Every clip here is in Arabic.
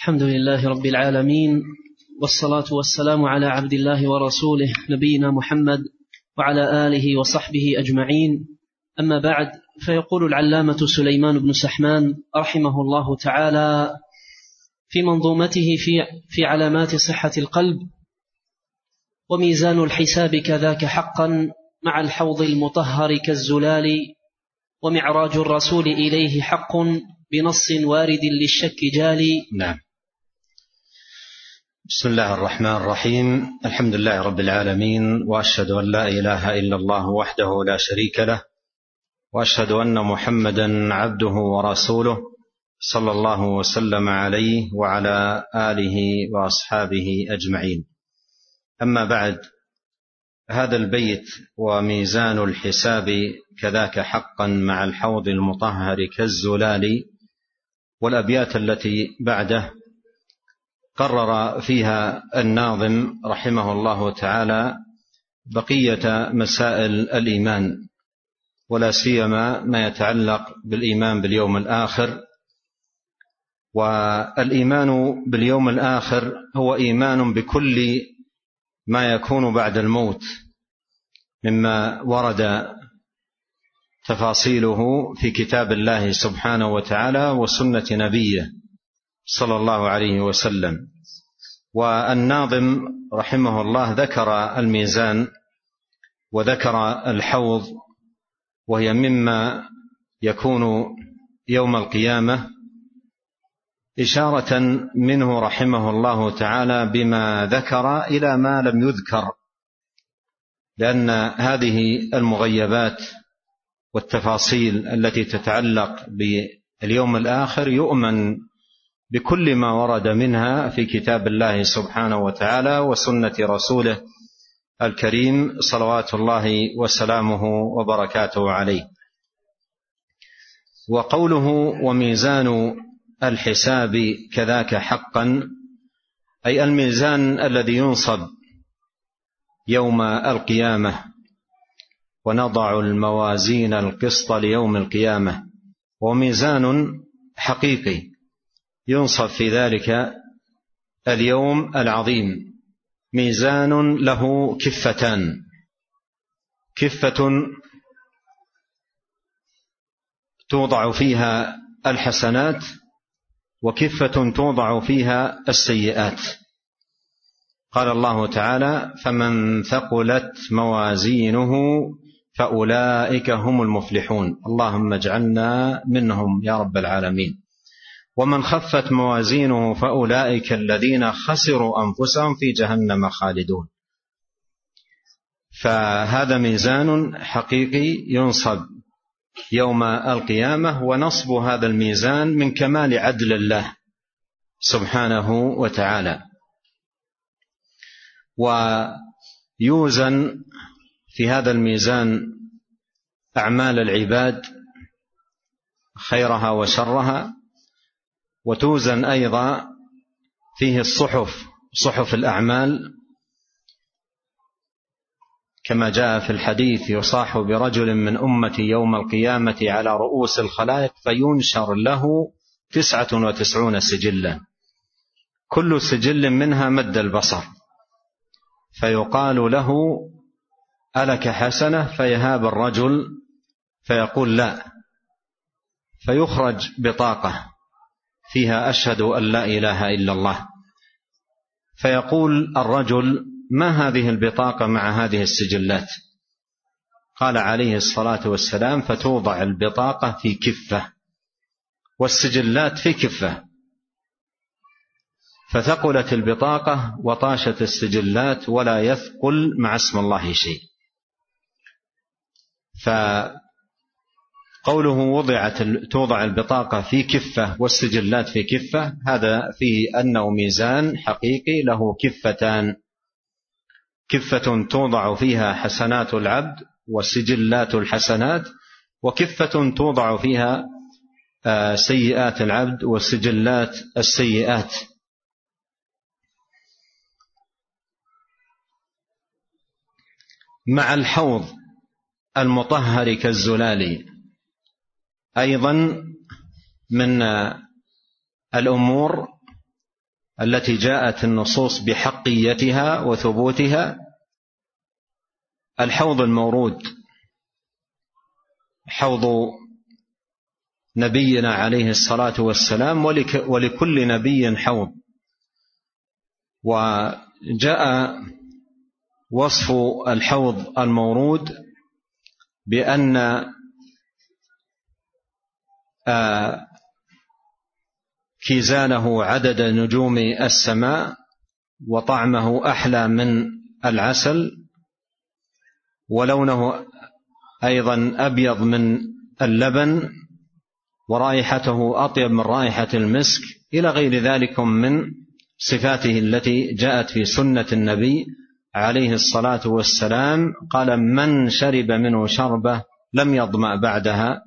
الحمد لله رب العالمين والصلاة والسلام على عبد الله ورسوله نبينا محمد وعلى آله وصحبه أجمعين. أما بعد فيقول العلامة سليمان بن سحمان رحمه الله تعالى في منظومته في, في علامات صحة القلب وميزان الحساب كذاك حقا مع الحوض المطهر كالزلال ومعراج الرسول إليه حق بنص وارد للشك جالي. نعم. بسم الله الرحمن الرحيم. الحمد لله رب العالمين وأشهد أن لا إله إلا الله وحده لا شريك له وأشهد أن محمدا عبده ورسوله صلى الله وسلم عليه وعلى آله وأصحابه أجمعين. أما بعد هذا البيت وميزان الحساب كذاك حقا مع الحوض المطهر كالزلال والأبيات التي بعده قرر فيها الناظم رحمه الله تعالى بقية مسائل الإيمان ولا سيما ما يتعلق بالإيمان باليوم الآخر. والإيمان باليوم الآخر هو إيمان بكل ما يكون بعد الموت مما ورد تفاصيله في كتاب الله سبحانه وتعالى وسنة نبيه. صلى الله عليه وسلم. والناظم رحمه الله ذكر الميزان وذكر الحوض وهي مما يكون يوم القيامة إشارة منه رحمه الله تعالى بما ذكر إلى ما لم يذكر لأن هذه المغيبات والتفاصيل التي تتعلق باليوم الآخر يؤمن بكل ما ورد منها في كتاب الله سبحانه وتعالى وسنة رسوله الكريم صلوات الله وسلامه وبركاته عليه. وقوله وميزان الحساب كذاك حقا أي الميزان الذي ينصب يوم القيامة ونضع الموازين القسط ليوم القيامة وميزان حقيقي. ينصب في ذلك اليوم العظيم. ميزان له كفتان. كفة توضع فيها الحسنات وكفة توضع فيها السيئات. قال الله تعالى فمن ثقلت موازينه فأولئك هم المفلحون اللهم اجعلنا منهم يا رب العالمين. ومن خفت موازينه فأولئك الذين خسروا أنفسهم في جهنم خالدون. فهذا ميزان حقيقي ينصب يوم القيامة ونصب هذا الميزان من كمال عدل الله سبحانه وتعالى. ويوزن في هذا الميزان أعمال العباد خيرها وشرها وتوزن أيضا فيه الصحف صحف الأعمال كما جاء في الحديث يصاح برجل من امتي يوم القيامة على رؤوس الخلائق فينشر له تسعة وتسعون سجلا. كل سجل منها مد البصر. فيقال له ألك حسنة؟ فيهاب الرجل فيقول لا. فيخرج بطاقة. فيها أشهد أن لا إله إلا الله. فيقول الرجل ما هذه البطاقة مع هذه السجلات؟ قال عليه الصلاة والسلام فتوضع البطاقة في كفة والسجلات في كفة. فثقلت البطاقة وطاشت السجلات ولا يثقل مع اسم الله شيء. قوله وضعت توضع البطاقة في كفة والسجلات في كفة هذا فيه أنه ميزان حقيقي له كفتان. كفة توضع فيها حسنات العبد وسجلات الحسنات وكفة توضع فيها آه، سيئات العبد وسجلات السيئات. مع الحوض المطهر كالزلال أيضا من الأمور التي جاءت النصوص بحقيتها وثبوتها الحوض المورود حوض نبينا عليه الصلاة والسلام ولكل نبي حوض. وجاء وصف الحوض المورود آه، كيزانه عدد نجوم السماء وطعمه أحلى من العسل ولونه أيضا أبيض من اللبن ورائحته أطيب من رائحة المسك إلى غير ذلك من صفاته التي جاءت في سنة النبي عليه الصلاة والسلام قال من شرب منه شربة لم يظما بعدها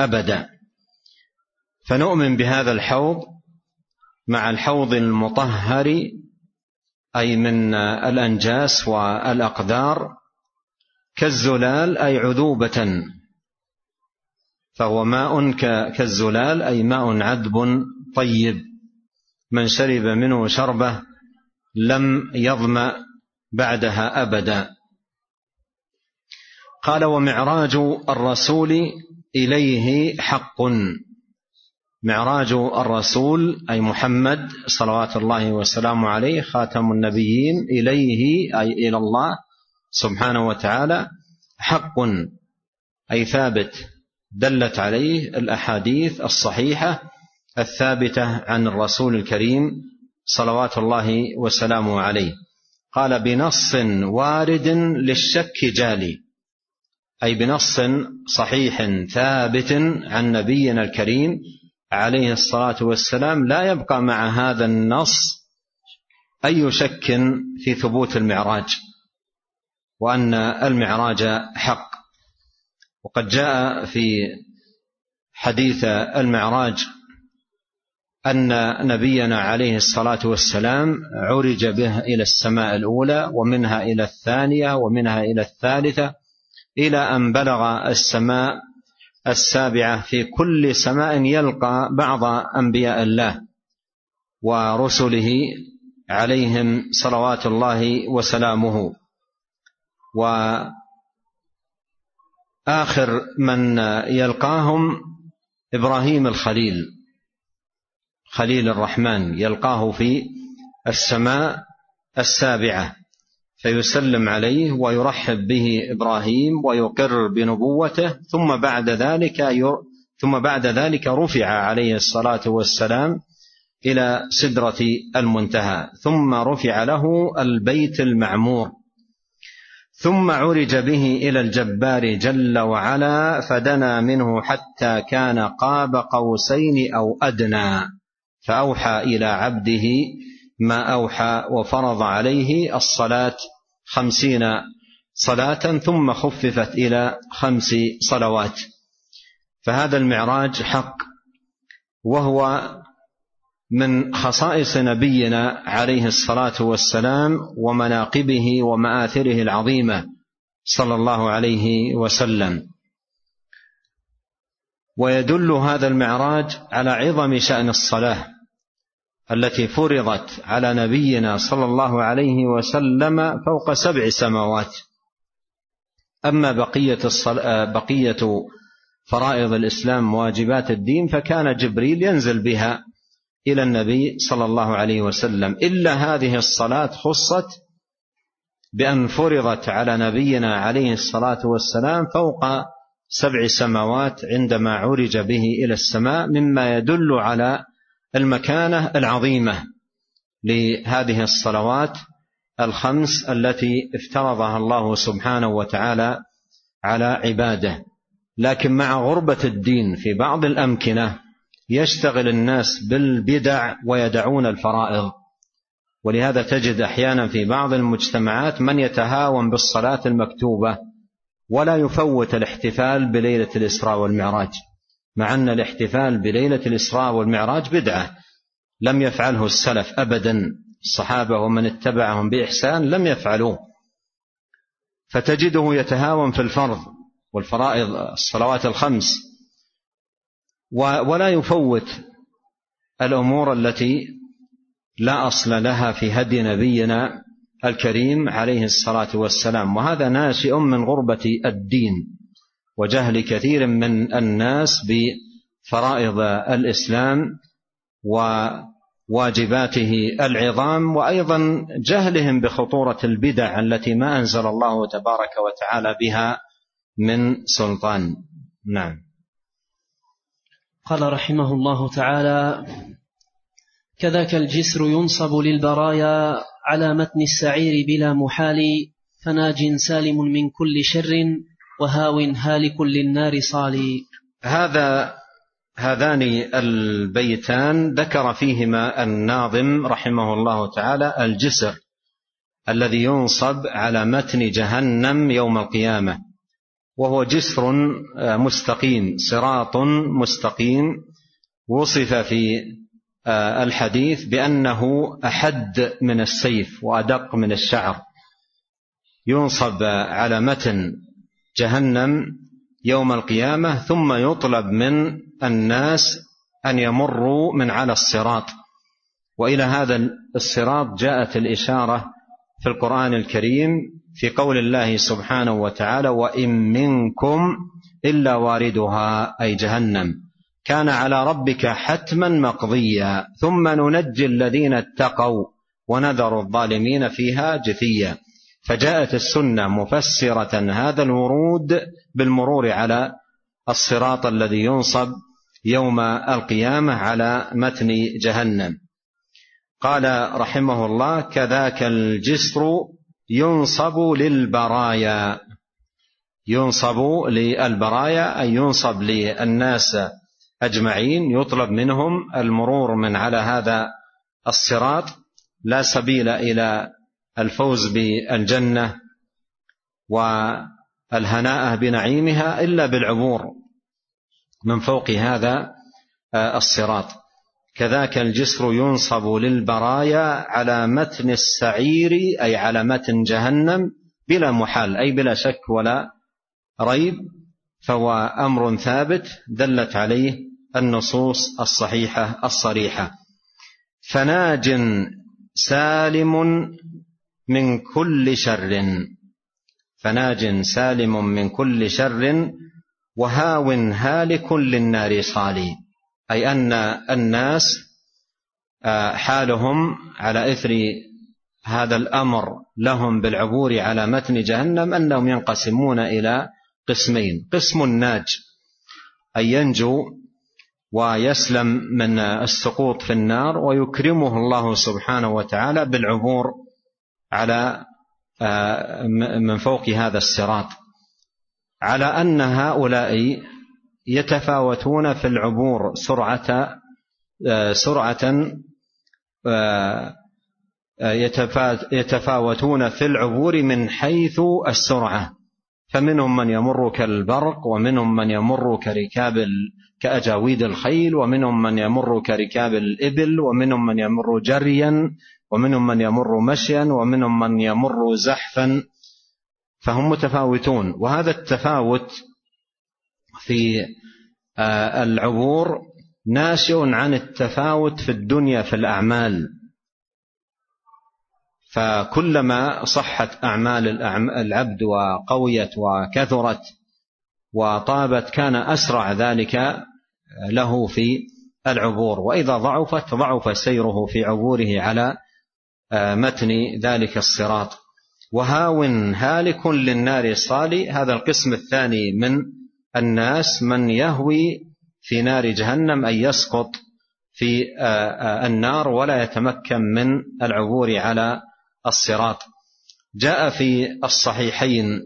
أبدا فنؤمن بهذا الحوض مع الحوض المطهر أي من الأنجاس والأقدار كالزلال أي عذوبة. فهو ماء كالزلال أي ماء عذب طيب. من شرب منه شربه لم يظمأ بعدها أبدا. قال ومعراج الرسول إليه حق. معراج الرسول أي محمد صلوات الله وسلامه عليه خاتم النبيين إليه أي إلى الله سبحانه وتعالى حق أي ثابت دلت عليه الأحاديث الصحيحة الثابتة عن الرسول الكريم صلوات الله وسلامه عليه. قال بنص وارد للشك جالي. أي بنص صحيح ثابت عن نبينا الكريم عليه الصلاة والسلام لا يبقى مع هذا النص أي شك في ثبوت المعراج وأن المعراج حق. وقد جاء في حديث المعراج أن نبينا عليه الصلاة والسلام عرج به إلى السماء الأولى ومنها إلى الثانية ومنها إلى الثالثة إلى أن بلغ السماء السابعة في كل سماء يلقى بعض أنبياء الله ورسله عليهم صلوات الله وسلامه. وآخر من يلقاهم إبراهيم الخليل خليل الرحمن يلقاه في السماء السابعة. فيسلم عليه ويرحب به إبراهيم ويقر بنبوته ثم بعد ذلك ثم بعد ذلك رفع عليه الصلاة والسلام إلى سدرة المنتهى ثم رفع له البيت المعمور ثم عرج به إلى الجبار جل وعلا فدنا منه حتى كان قاب قوسين أو أدنى فأوحى إلى عبده ما أوحى وفرض عليه الصلاة خمسين صلاة ثم خففت إلى خمس صلوات. فهذا المعراج حق وهو من خصائص نبينا عليه الصلاة والسلام ومناقبه ومآثره العظيمة صلى الله عليه وسلم. ويدل هذا المعراج على عظم شأن الصلاة التي فرضت على نبينا صلى الله عليه وسلم فوق سبع سماوات. أما بقية بقية فرائض الإسلام واجبات الدين فكان جبريل ينزل بها إلى النبي صلى الله عليه وسلم. إلا هذه الصلاة خصت بأن فرضت على نبينا عليه الصلاة والسلام فوق سبع سماوات عندما عرج به إلى السماء مما يدل على المكانة العظيمة لهذه الصلوات الخمس التي افترضها الله سبحانه وتعالى على عباده. لكن مع غربة الدين في بعض الأمكنة يشتغل الناس بالبدع ويدعون الفرائض. ولهذا تجد أحيانا في بعض المجتمعات من يتهاون بالصلاة المكتوبة ولا يفوت الاحتفال بليلة الإسراء والمعراج. مع أن الاحتفال بليلة الإسراء والمعراج بدعة. لم يفعله السلف أبدا. الصحابة ومن اتبعهم بإحسان لم يفعلوه. فتجده يتهاون في الفرض والفرائض الصلوات الخمس. ولا يفوت الأمور التي لا أصل لها في هدي نبينا الكريم عليه الصلاة والسلام. وهذا ناشئ من غربة الدين. وجهل كثير من الناس بفرائض الإسلام وواجباته العظام وأيضا جهلهم بخطورة البدع التي ما أنزل الله تبارك وتعالى بها من سلطان. نعم. قال رحمه الله تعالى كذاك الجسر ينصب للبرايا على متن السعير بلا محال فناج سالم من كل شر وهاو هالك للنار صالي. هذا هذان البيتان ذكر فيهما الناظم رحمه الله تعالى الجسر الذي ينصب على متن جهنم يوم القيامة وهو جسر مستقيم صراط مستقيم. وصف في الحديث بأنه أحد من السيف وأدق من الشعر. ينصب على متن جهنم يوم القيامة ثم يطلب من الناس أن يمروا من على الصراط. وإلى هذا الصراط جاءت الإشارة في القرآن الكريم في قول الله سبحانه وتعالى وإن منكم إلا واردها أي جهنم. كان على ربك حتما مقضيا. ثم ننجي الذين اتقوا ونذر الظالمين فيها جثيا. فجاءت السنة مفسرة هذا الورود بالمرور على الصراط الذي ينصب يوم القيامة على متن جهنم. قال رحمه الله كذاك الجسر ينصب للبرايا. ينصب للبرايا أي ينصب للناس أجمعين يطلب منهم المرور من على هذا الصراط. لا سبيل إلى الفوز بالجنة والهناء بنعيمها إلا بالعبور من فوق هذا الصراط. كذاك الجسر ينصب للبرايا على متن السعير أي على متن جهنم بلا محال أي بلا شك ولا ريب فهو أمر ثابت دلت عليه النصوص الصحيحة الصريحة. فناج سالم من كل شر. فناج سالم من كل شر وهاو هالك للنار صالي. أي أن الناس آه، حالهم على إثر هذا الأمر لهم بالعبور على متن جهنم أنهم ينقسمون إلى قسمين. قسم ناج اي ينجو ويسلم من السقوط في النار ويكرمه الله سبحانه وتعالى بالعبور على آه، من فوق هذا الصراط على أن هؤلاء يتفاوتون في العبور سرعة آه، سرعة آه، يتفاوتون في العبور من حيث السرعة. فمنهم من يمر كالبرق ومنهم من يمر كركاب كأجاويد الخيل ومنهم من يمر كركاب الإبل ومنهم من يمر جريا ومنهم من يمر مشيا ومنهم من يمر زحفا فهم متفاوتون. وهذا التفاوت في آه، العبور ناشئ عن التفاوت في الدنيا في الأعمال. فكلما صحت أعمال العبد وقويت وكثرت وطابت كان أسرع ذلك له في العبور. وإذا ضعفت ضعف سيره في عبوره على آه، متن ذلك الصراط. وهاو هالك للنار صالي هذا القسم الثاني من الناس من يهوي في نار جهنم أي يسقط في آه، آه، النار ولا يتمكن من العبور على الصراط. جاء في الصحيحين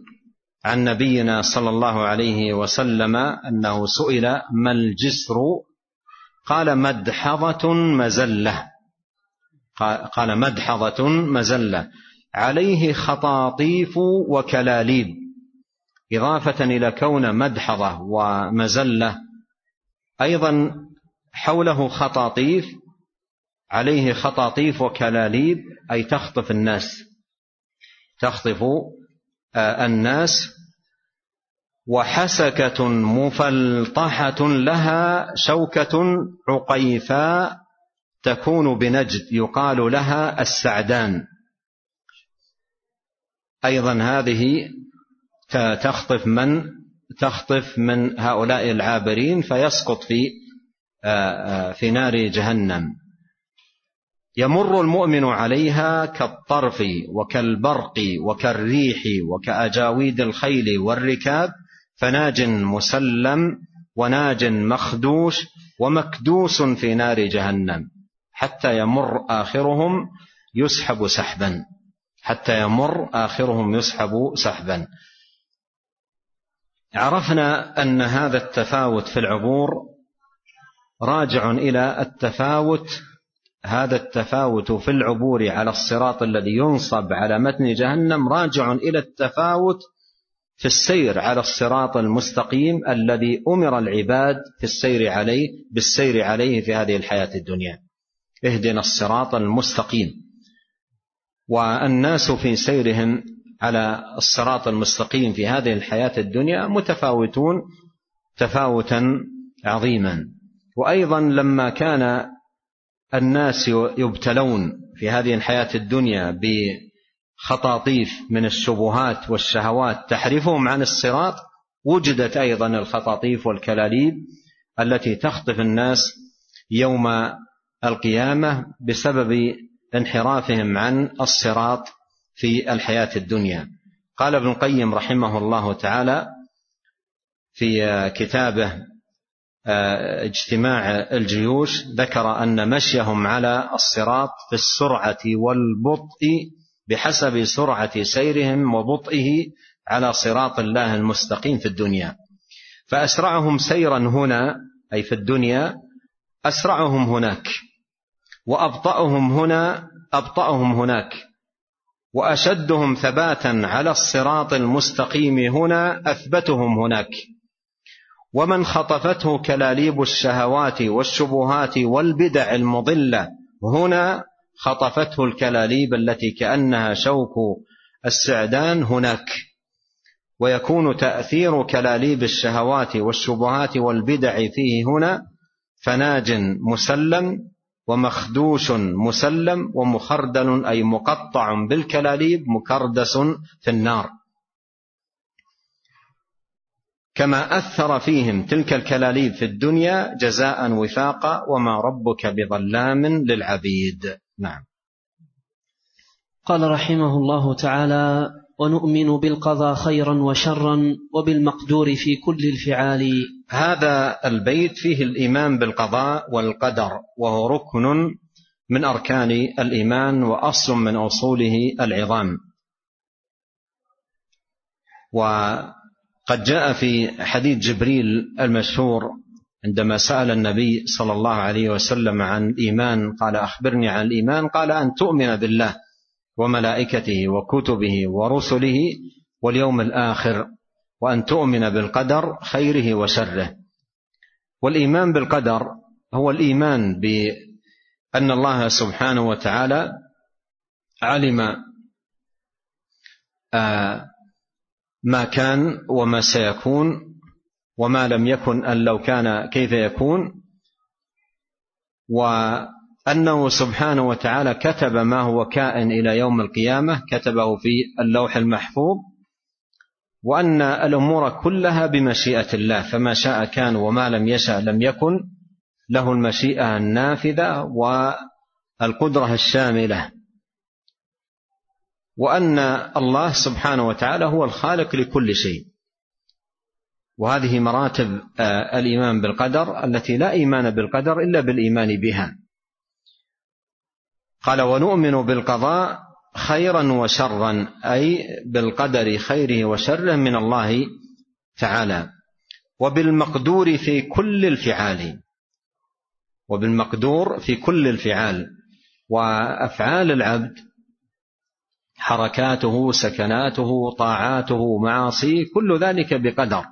عن نبينا صلى الله عليه وسلم أنه سئل ما الجسر؟ قال مدحضة مزلة. قال مدحضة مزلة. عليه خطاطيف وكلاليب. إضافة إلى كون مدحضة ومزلة. أيضا حوله خطاطيف. عليه خطاطيف وكلاليب. أي تخطف الناس. تخطف آه، الناس. وحسكة مفلطحة لها شوكة عقيفاء. تكون بنجد يقال لها السعدان. أيضا هذه تخطف من؟ تخطف من هؤلاء العابرين فيسقط في في نار جهنم. يمر المؤمن عليها كالطرف وكالبرق وكالريح وكأجاويد الخيل والركاب فناج مسلم وناج مخدوش ومكدوس في نار جهنم. حتى يمر آخرهم يسحب سحبا. حتى يمر آخرهم يسحب سحبا. عرفنا أن هذا التفاوت في العبور راجع إلى التفاوت هذا التفاوت في العبور على الصراط الذي ينصب على متن جهنم راجع إلى التفاوت في السير على الصراط المستقيم الذي أمر العباد في السير عليه بالسير عليه في هذه الحياة الدنيا. اهدنا الصراط المستقيم. والناس في سيرهم على الصراط المستقيم في هذه الحياة الدنيا متفاوتون تفاوتا عظيما. وأيضا لما كان الناس يبتلون في هذه الحياة الدنيا بخطاطيف من الشبهات والشهوات تحرفهم عن الصراط وجدت أيضا الخطاطيف والكلاليب التي تخطف الناس يوم القيامة بسبب انحرافهم عن الصراط في الحياة الدنيا. قال ابن القيم رحمه الله تعالى في كتابه آه، اجتماع الجيوش ذكر أن مشيهم على الصراط في السرعة والبطء بحسب سرعة سيرهم وبطئه على صراط الله المستقيم في الدنيا. فأسرعهم سيرا هنا أي في الدنيا أسرعهم هناك. وأبطأهم هنا أبطأهم هناك. وأشدهم ثباتا على الصراط المستقيم هنا أثبتهم هناك. ومن خطفته كلاليب الشهوات والشبهات والبدع المضلة هنا خطفته الكلاليب التي كأنها شوك السعدان هناك. ويكون تأثير كلاليب الشهوات والشبهات والبدع فيه هنا فناج مسلم ومخدوش مسلم ومخردل أي مقطع بالكلاليب مكردس في النار. كما أثر فيهم تلك الكلاليب في الدنيا جزاء وفاقا وما ربك بظلام للعبيد. نعم. قال رحمه الله تعالى ونؤمن بالقضاء خيرا وشرا وبالمقدور في كل الفعال هذا البيت فيه الإيمان بالقضاء والقدر وهو ركن من أركان الإيمان وأصل من أصوله العظام. و قد جاء في حديث جبريل المشهور عندما سأل النبي صلى الله عليه وسلم عن الإيمان قال أخبرني عن الإيمان؟ قال أن تؤمن بالله وملائكته وكتبه ورسله واليوم الآخر. وأن تؤمن بالقدر خيره وشره. والإيمان بالقدر هو الإيمان بأن الله سبحانه وتعالى علم آه ما كان وما سيكون وما لم يكن أن لو كان كيف يكون. وأنه سبحانه وتعالى كتب ما هو كائن إلى يوم القيامة كتبه في اللوح المحفوظ. وأن الأمور كلها بمشيئة الله فما شاء كان وما لم يشأ لم يكن له المشيئة النافذة والقدرة الشاملة. وأن الله سبحانه وتعالى هو الخالق لكل شيء. وهذه مراتب آه، الإيمان بالقدر التي لا إيمان بالقدر إلا بالإيمان بها. قال ونؤمن بالقضاء خيرا وشرا أي بالقدر خيره وشره من الله تعالى وبالمقدور في كل الفعال وبالمقدور في كل الفعال وأفعال العبد حركاته سكناته طاعاته معاصيه كل ذلك بقدر.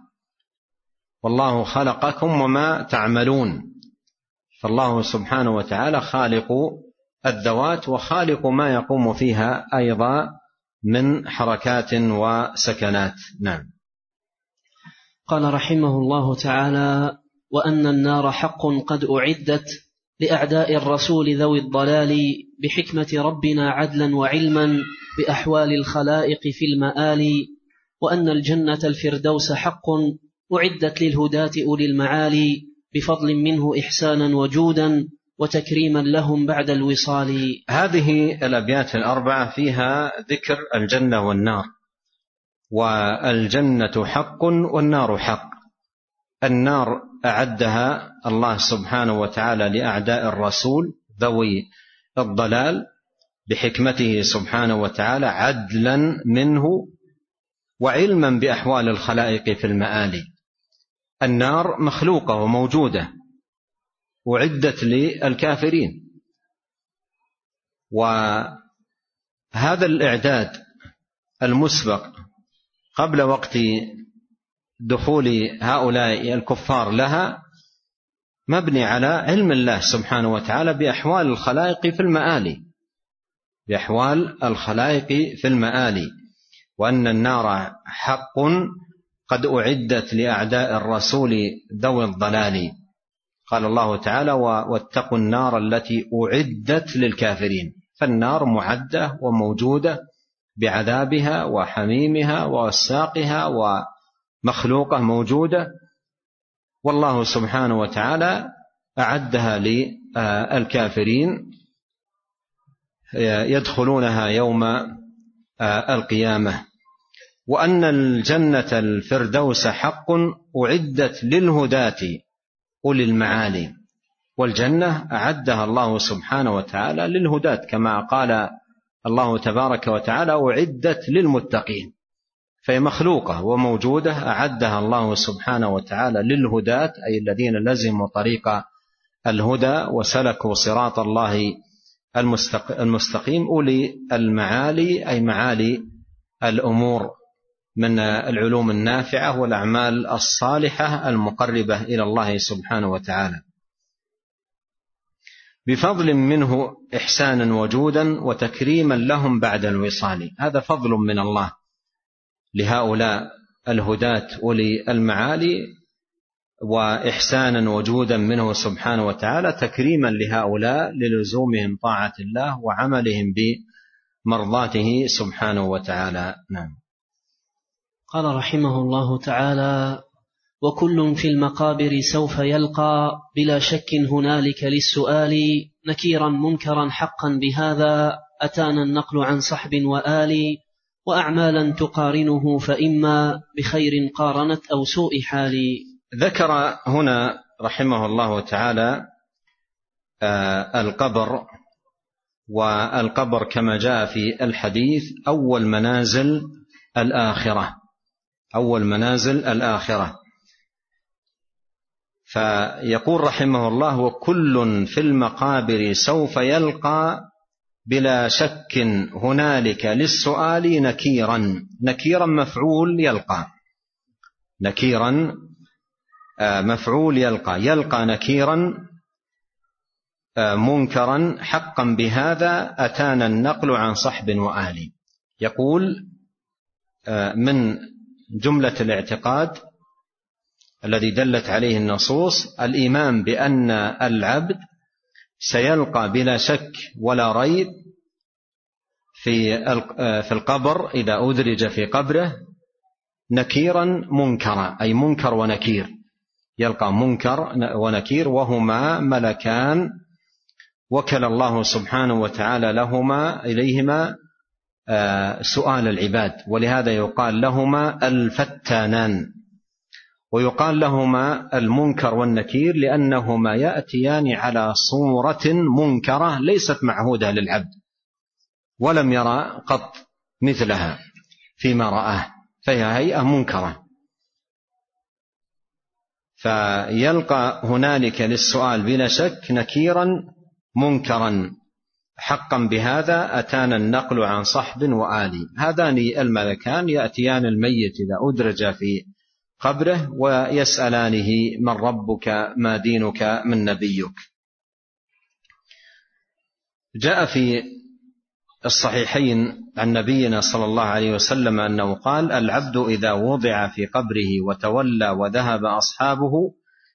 والله خلقكم وما تعملون. فالله سبحانه وتعالى خالق الذوات وخالق ما يقوم فيها أيضا من حركات وسكنات. نعم. قال رحمه الله تعالى وأن النار حق قد أعدت لأعداء الرسول ذوي الضلال بحكمة ربنا عدلا وعلما بأحوال الخلائق في المآل وأن الجنة الفردوس حق أعدت للهداة أولي المعالي بفضل منه إحسانا وجودا وتكريما لهم بعد الوصال. هذه الأبيات الأربعة فيها ذكر الجنة والنار. والجنة حق والنار حق. النار أعدها الله سبحانه وتعالى لأعداء الرسول ذوي الضلال بحكمته سبحانه وتعالى عدلا منه وعلما بأحوال الخلائق في المآل النار مخلوقة وموجودة. أعدت للكافرين. وهذا الإعداد المسبق قبل وقت دخول هؤلاء الكفار لها مبني على علم الله سبحانه وتعالى بأحوال الخلائق في المآل بأحوال الخلائق في المآل وأن النار حق قد أعدت لأعداء الرسول ذوي الضلال. قال الله تعالى واتقوا النار التي أعدت للكافرين فالنار معدة وموجودة بعذابها وحميمها ووساقها ومخلوقة موجودة. والله سبحانه وتعالى أعدها للكافرين. يدخلونها يوم القيامة. وأن الجنة الفردوس حق أعدت للهداة. أولي المعالي. والجنة أعدها الله سبحانه وتعالى للهداة كما قال الله تبارك وتعالى أعدت للمتقين. فهي مخلوقة وموجودة أعدها الله سبحانه وتعالى للهداة أي الذين لزموا طريق الهدى وسلكوا صراط الله المستقيم. أولي المعالي أي معالي الأمور. من العلوم النافعة والأعمال الصالحة المقربة إلى الله سبحانه وتعالى. بفضل منه إحسانا وجودا وتكريما لهم بعد الوصال. هذا فضل من الله لهؤلاء الهداة أولي المعالي وإحسانا وجودا منه سبحانه وتعالى تكريما لهؤلاء للزومهم طاعة الله وعملهم بمرضاته سبحانه وتعالى. نعم. قال رحمه الله تعالى وكل في المقابر سوف يلقى بلا شك هنالك للسؤال نكيرا منكرا حقا بهذا أتانا النقل عن صحب وآل وأعمالا تقارنه فإما بخير قارنت أو سوء حال. ذكر هنا رحمه الله تعالى آه، القبر والقبر كما جاء في الحديث أول منازل الآخرة. أول منازل الآخرة. فيقول رحمه الله وكل في المقابر سوف يلقى بلا شك هنالك للسؤال نكيرا. نكيرا مفعول يلقى. نكيرا آه، مفعول يلقى. يلقى نكيرا آه، منكرا. حقا بهذا أتانا النقل عن صحب وآل. يقول آه، من جملة الاعتقاد الذي دلت عليه النصوص الإيمان بأن العبد سيلقى بلا شك ولا ريب في في القبر إذا أدرج في قبره نكيرا منكرا أي منكر ونكير. يلقى منكر ونكير وهما ملكان وكل الله سبحانه وتعالى لهما إليهما سؤال العباد. ولهذا يقال لهما الفتانان. ويقال لهما المنكر والنكير لأنهما يأتيان على صورة منكرة ليست معهودة للعبد ولم يرى قط مثلها فيما رآه فهي هيئة منكرة. فيلقى هنالك للسؤال بلا شك نكيرا منكرا. حقا بهذا أتانا النقل عن صحب وآل. هذان الملكان يأتيان الميت إذا أدرج في قبره ويسألانه من ربك ما دينك من نبيك. جاء في الصحيحين عن نبينا صلى الله عليه وسلم أنه قال العبد إذا وضع في قبره وتولى وذهب أصحابه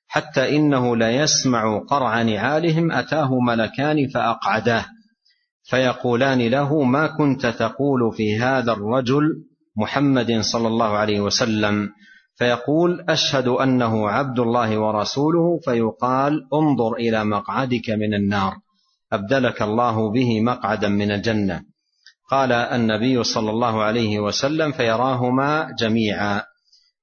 حتى إنه ليسمع قرع نعالهم أتاه ملكان فأقعداه. فيقولان له ما كنت تقول في هذا الرجل محمد صلى الله عليه وسلم؟ فيقول أشهد أنه عبد الله ورسوله. فيقال انظر إلى مقعدك من النار أبدلك الله به مقعدا من الجنة. قال النبي صلى الله عليه وسلم فيراهما جميعا.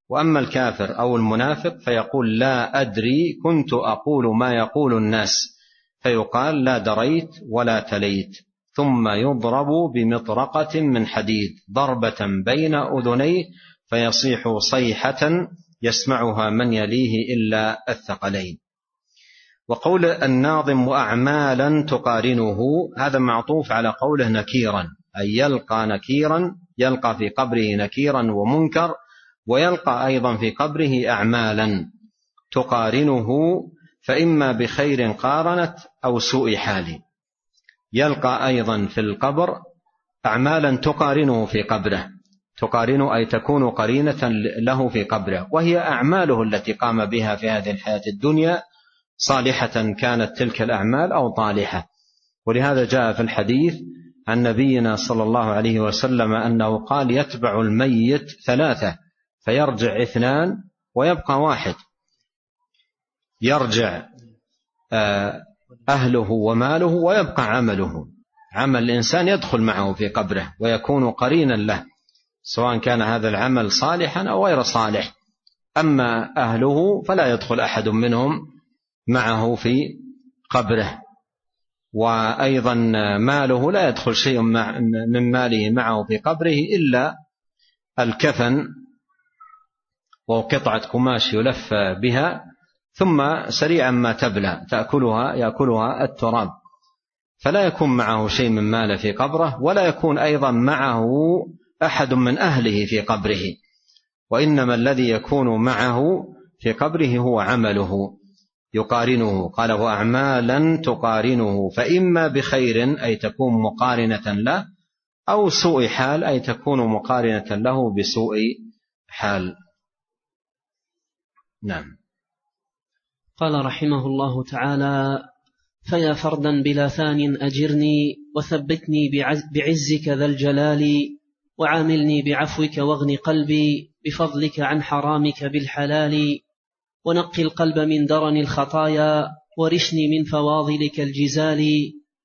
وأما الكافر أو المنافق فيقول لا أدري كنت أقول ما يقول الناس. فيقال لا دريت ولا تليت. ثم يضرب بمطرقة من حديد ضربة بين أذنيه فيصيح صيحة يسمعها من يليه إلا الثقلين. وقول الناظم واعمالا تقارنه هذا معطوف على قوله نكيرا أي يلقى نكيرا يلقى في قبره نكيرا ومنكر ويلقى أيضا في قبره اعمالا. تقارنه فإما بخير قارنت أو سوء حال. يلقى أيضا في القبر اعمالا تقارنه في قبره. تقارن أي تكون قرينة له في قبره. وهي أعماله التي قام بها في هذه الحياة الدنيا صالحة كانت تلك الأعمال أو طالحة. ولهذا جاء في الحديث عن نبينا صلى الله عليه وسلم أنه قال يتبع الميت ثلاثة فيرجع اثنان ويبقى واحد. يرجع آه، أهله وماله ويبقى عمله. عمل الإنسان يدخل معه في قبره ويكون قرينا له سواء كان هذا العمل صالحا أو غير صالح. أما أهله فلا يدخل أحد منهم معه في قبره. وأيضا ماله لا يدخل شيء من ماله معه في قبره إلا الكفن وقطعة قماش يلف بها ثم سريعا ما تبلى تأكلها يأكلها التراب. فلا يكون معه شيء من ماله في قبره ولا يكون أيضا معه أحد من أهله في قبره. وإنما الذي يكون معه في قبره هو عمله يقارنه. قال واعمالا تقارنه فإما بخير أي تكون مقارنة له أو سوء حال أي تكون مقارنة له بسوء حال. نعم. قال رحمه الله تعالى فيا فردا بلا ثان أجرني وثبتني بعزك ذا الجلال وعاملني بعفوك واغن قلبي بفضلك عن حرامك بالحلال ونقي القلب من درن الخطايا ورشني من فواضلك الجزال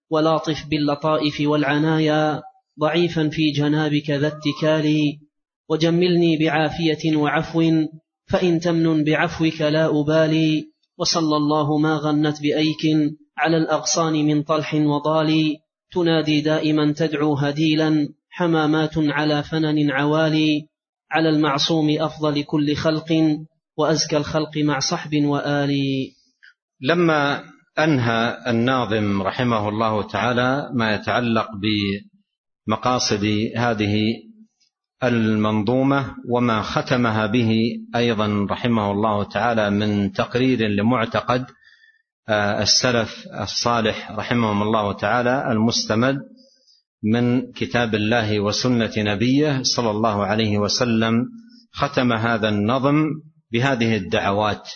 ولاطف باللطائف والعنايا ضعيفا في جنابك ذا اتكال وجملني بعافية وعفو فإن تمن بعفوك لا أبالي وصلى الله ما غنت بأيك على الأغصان من طلح وضال تنادي دائما تدعو هديلا حمامات على فنن عوالي على المعصوم أفضل كل خلق وأزكى الخلق مع صحب وآل. لما أنهى الناظم رحمه الله تعالى ما يتعلق بمقاصد هذه المنظومة وما ختمها به أيضا رحمه الله تعالى من تقرير لمعتقد آه، السلف الصالح رحمهم الله تعالى المستمد من كتاب الله وسنة نبيه صلى الله عليه وسلم ختم هذا النظم بهذه الدعوات.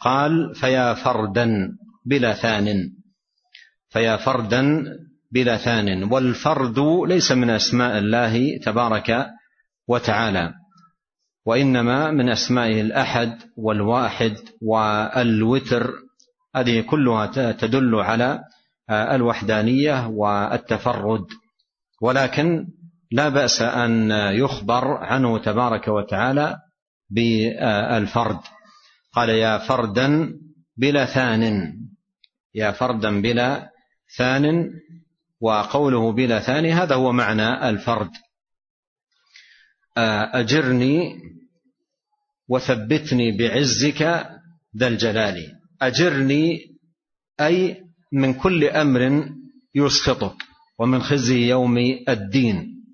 قال فيا فردا بلا ثان فيا فردا بلا ثان والفرد ليس من أسماء الله تبارك وتعالى. وإنما من أسمائه الأحد والواحد والوتر. هذه كلها تدل على الوحدانية والتفرد. ولكن لا بأس أن يخبر عنه تبارك وتعالى بالفرد. قال يا فردا بلا ثان. يا فردا بلا ثان. وقوله بلا ثاني هذا هو معنى الفرد. أجرني وثبتني بعزك ذا الجلال. أجرني أي من كل أمر يسخطك ومن خزي يوم الدين.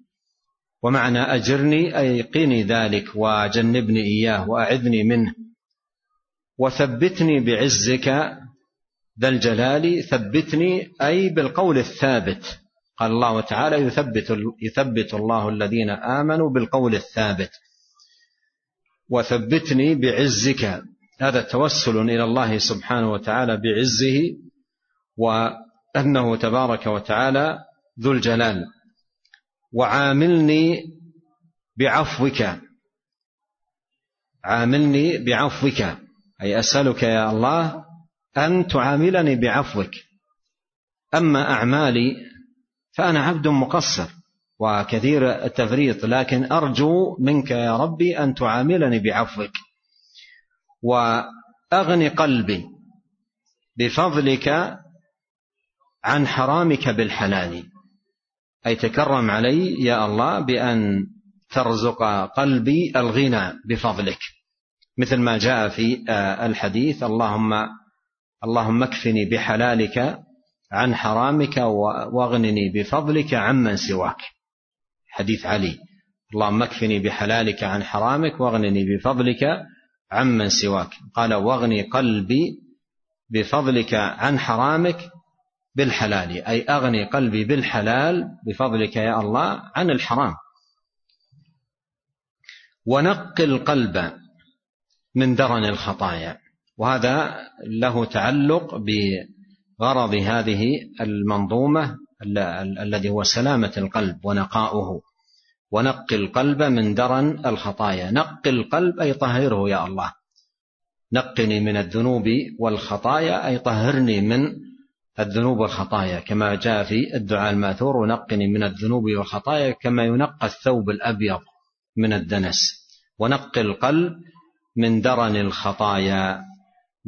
ومعنى أجرني أي قني ذلك وجنبني إياه وأعذني منه. وثبتني بعزك ذا الجلال ثبتني أي بالقول الثابت. قال الله تعالى يثبت, يثبت الله الذين آمنوا بالقول الثابت. وثبتني بعزك. هذا توسل إلى الله سبحانه وتعالى بعزه وأنه تبارك وتعالى ذو الجلال. وعاملني بعفوك. عاملني بعفوك. أي أسألك يا الله أن تعاملني بعفوك. أما أعمالي فأنا عبد مقصر وكثير التفريط لكن أرجو منك يا ربي أن تعاملني بعفوك. وأغني قلبي بفضلك عن حرامك بالحلال. أي تكرم علي يا الله بأن ترزق قلبي الغنى بفضلك. مثل ما جاء في آه، الحديث اللهم اللهم اكفني بحلالك عن حرامك واغنني بفضلك عمن سواك. حديث علي. اللهم اكفني بحلالك عن حرامك واغنني بفضلك عمن سواك. قال واغني قلبي بفضلك عن حرامك بالحلال. أي أغني قلبي بالحلال بفضلك يا الله عن الحرام. ونق القلب من درن الخطايا. وهذا له تعلق بغرض هذه المنظومة الذي هو سلامة القلب ونقاؤه. ونق القلب من درن الخطايا. نق القلب أي طهره يا الله. نقني من الذنوب والخطايا أي طهرني من الذنوب والخطايا. كما جاء في الدعاء المأثور ونقني من الذنوب والخطايا كما ينقى الثوب الأبيض من الدنس. ونق القلب من درن الخطايا.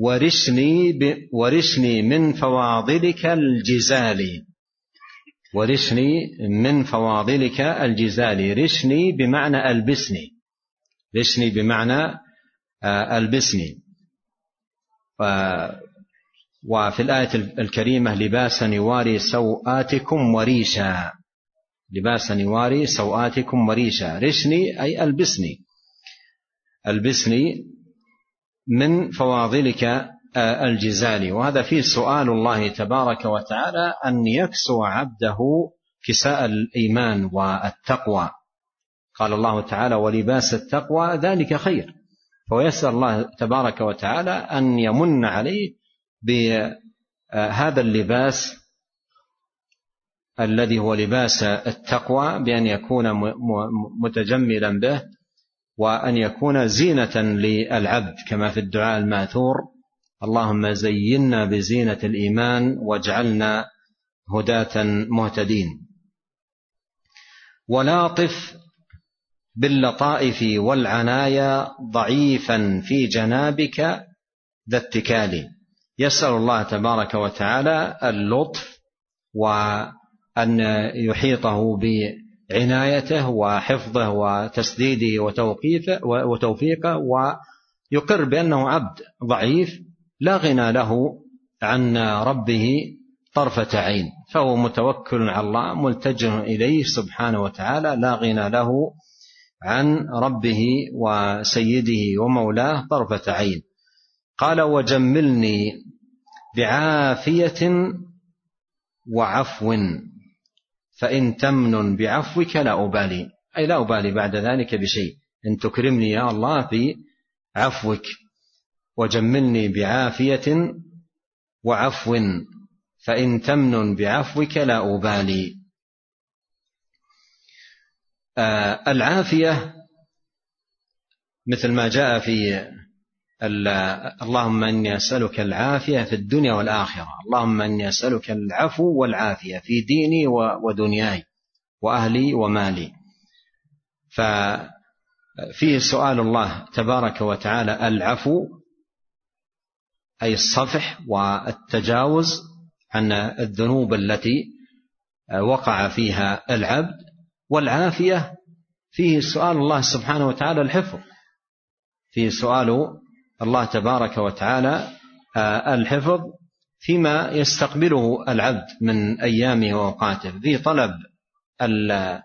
ورشني ب... ورشني من فواضلك الجزال. ورشني من فواضلك الجزال. رشني بمعنى ألبسني. رشني بمعنى آه، ألبسني. وفي الآية الكريمة لباسا يواري سوآتكم وريشا. لباسا يواري سوآتكم وريشا. رشني أي ألبسني. ألبسني من فواضلك آه، الجزال وهذا فيه سؤال الله تبارك وتعالى أن يكسو عبده كساء الإيمان والتقوى. قال الله تعالى ولباس التقوى ذلك خير. فيسأل الله تبارك وتعالى أن يمن عليه بهذا اللباس الذي هو لباس التقوى بأن يكون متجملا به. وأن يكون زينة للعبد كما في الدعاء الماثور اللهم زينا بزينة الإيمان واجعلنا هداة مهتدين. ولاطف باللطائف والعنايا ضعيفا في جنابك ذا اتكال. يسأل الله تبارك وتعالى اللطف وأن يحيطه بعنايته وحفظه وتسديده وتوقيفه وتوفيقه ويقر بأنه عبد ضعيف لا غنى له عن ربه طرفة عين فهو متوكل على الله ملتجئ إليه سبحانه وتعالى لا غنى له عن ربه وسيده ومولاه طرفة عين. قال وجملني بعافية وعفو. فإن تمن بعفوك لا أبالي. أي لا أبالي بعد ذلك بشيء. إن تكرمني يا الله بعفوك وجملني بعافية وعفو. فإن تمن بعفوك لا أبالي. آه العافية مثل ما جاء في اللهم إني أسألك العافية في الدنيا والآخرة. اللهم إني أسألك العفو والعافية في ديني ودنياي وأهلي ومالي. ففيه سؤال الله تبارك وتعالى العفو أي الصفح والتجاوز عن الذنوب التي وقع فيها العبد والعافية فيه سؤال الله سبحانه وتعالى الحفظ. فيه سؤال الله تبارك وتعالى آه، الحفظ فيما يستقبله العبد من أيامه واوقاته في طلب آه،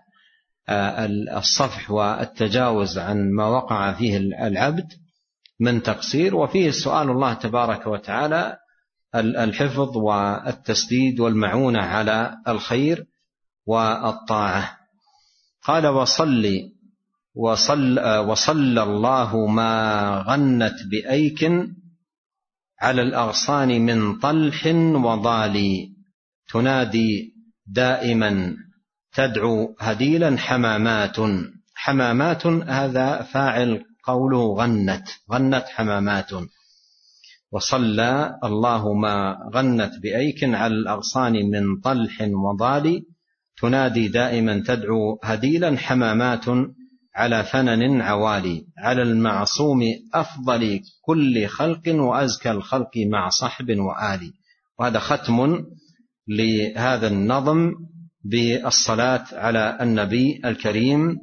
الصفح والتجاوز عن ما وقع فيه العبد من تقصير. وفيه سؤال الله تبارك وتعالى الحفظ والتسديد والمعونة على الخير والطاعة. قال وصلي وصل وصلى الله ما غنت بأيك على الأغصان من طلح وضال تنادي دائما تدعو هديلا حمامات. حمامات هذا فاعل قوله غنت. غنت حمامات. وصلى الله ما غنت بأيك على الأغصان من طلح وضال تنادي دائما تدعو هديلا حمامات. على فنن عوالي على المعصوم أفضل كل خلق وأزكى الخلق مع صحب وآل. وهذا ختم لهذا النظم بالصلاة على النبي الكريم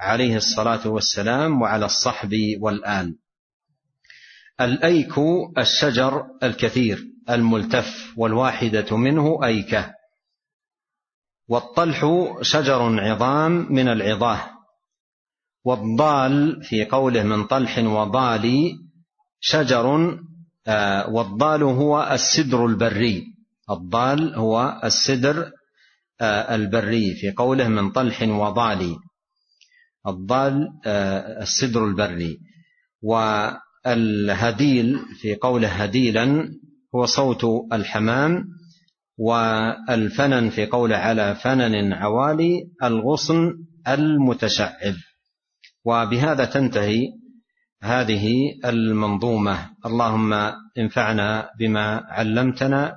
عليه الصلاة والسلام وعلى الصحب والآل. الأيك الشجر الكثير الملتف والواحدة منه أيكة. والطلح شجر عظام من العظاه. والضال في قوله من طلح وضال شجر آه، والضال هو السدر البري. الضال هو السدر آه، البري في قوله من طلح وضال. الضال آه، السدر البري. والهديل في قوله هديلا هو صوت الحمام. والفنن في قوله على فنن عوالي الغصن المتشعب. وبهذا تنتهي هذه المنظومة. اللهم انفعنا بما علمتنا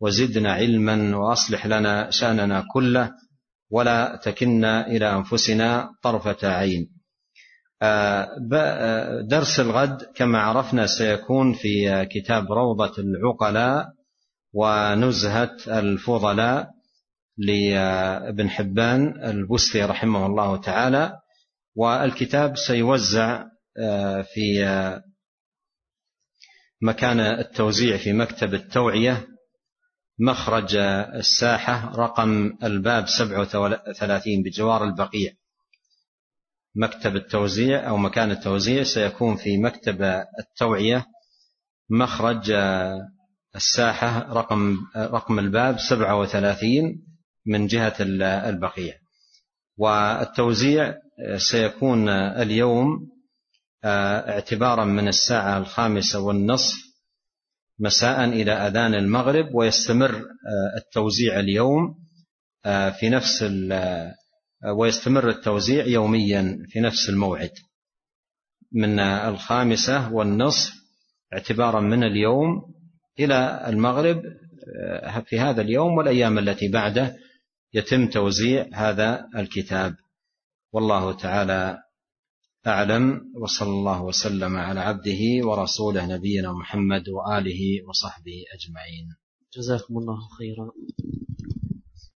وزدنا علما وأصلح لنا شأننا كله ولا تكلنا إلى أنفسنا طرفة عين. آه، آه، درس الغد كما عرفنا سيكون في كتاب روضة العقلاء ونزهة الفضلاء لابن حبان البستي رحمه الله تعالى. والكتاب سيوزع آه، في مكان التوزيع في مكتب التوعية مخرج الساحة رقم الباب 37 بجوار البقيع. مكتب التوزيع أو مكان التوزيع سيكون في مكتب التوعية مخرج الساحة رقم رقم الباب 37 من جهة البقيع. والتوزيع سيكون اليوم اعتبارا من الساعة الخامسة والنصف مساء إلى أذان المغرب ويستمر آه، التوزيع اليوم آه، في نفس آه، ويستمر التوزيع يوميا في نفس الموعد. من الخامسة والنصف اعتبارا من اليوم إلى المغرب في هذا اليوم والأيام التي بعده يتم توزيع هذا الكتاب. والله تعالى أعلم وصلى الله وسلم على عبده ورسوله نبينا محمد وآله وصحبه أجمعين. جزاكم الله خيرا.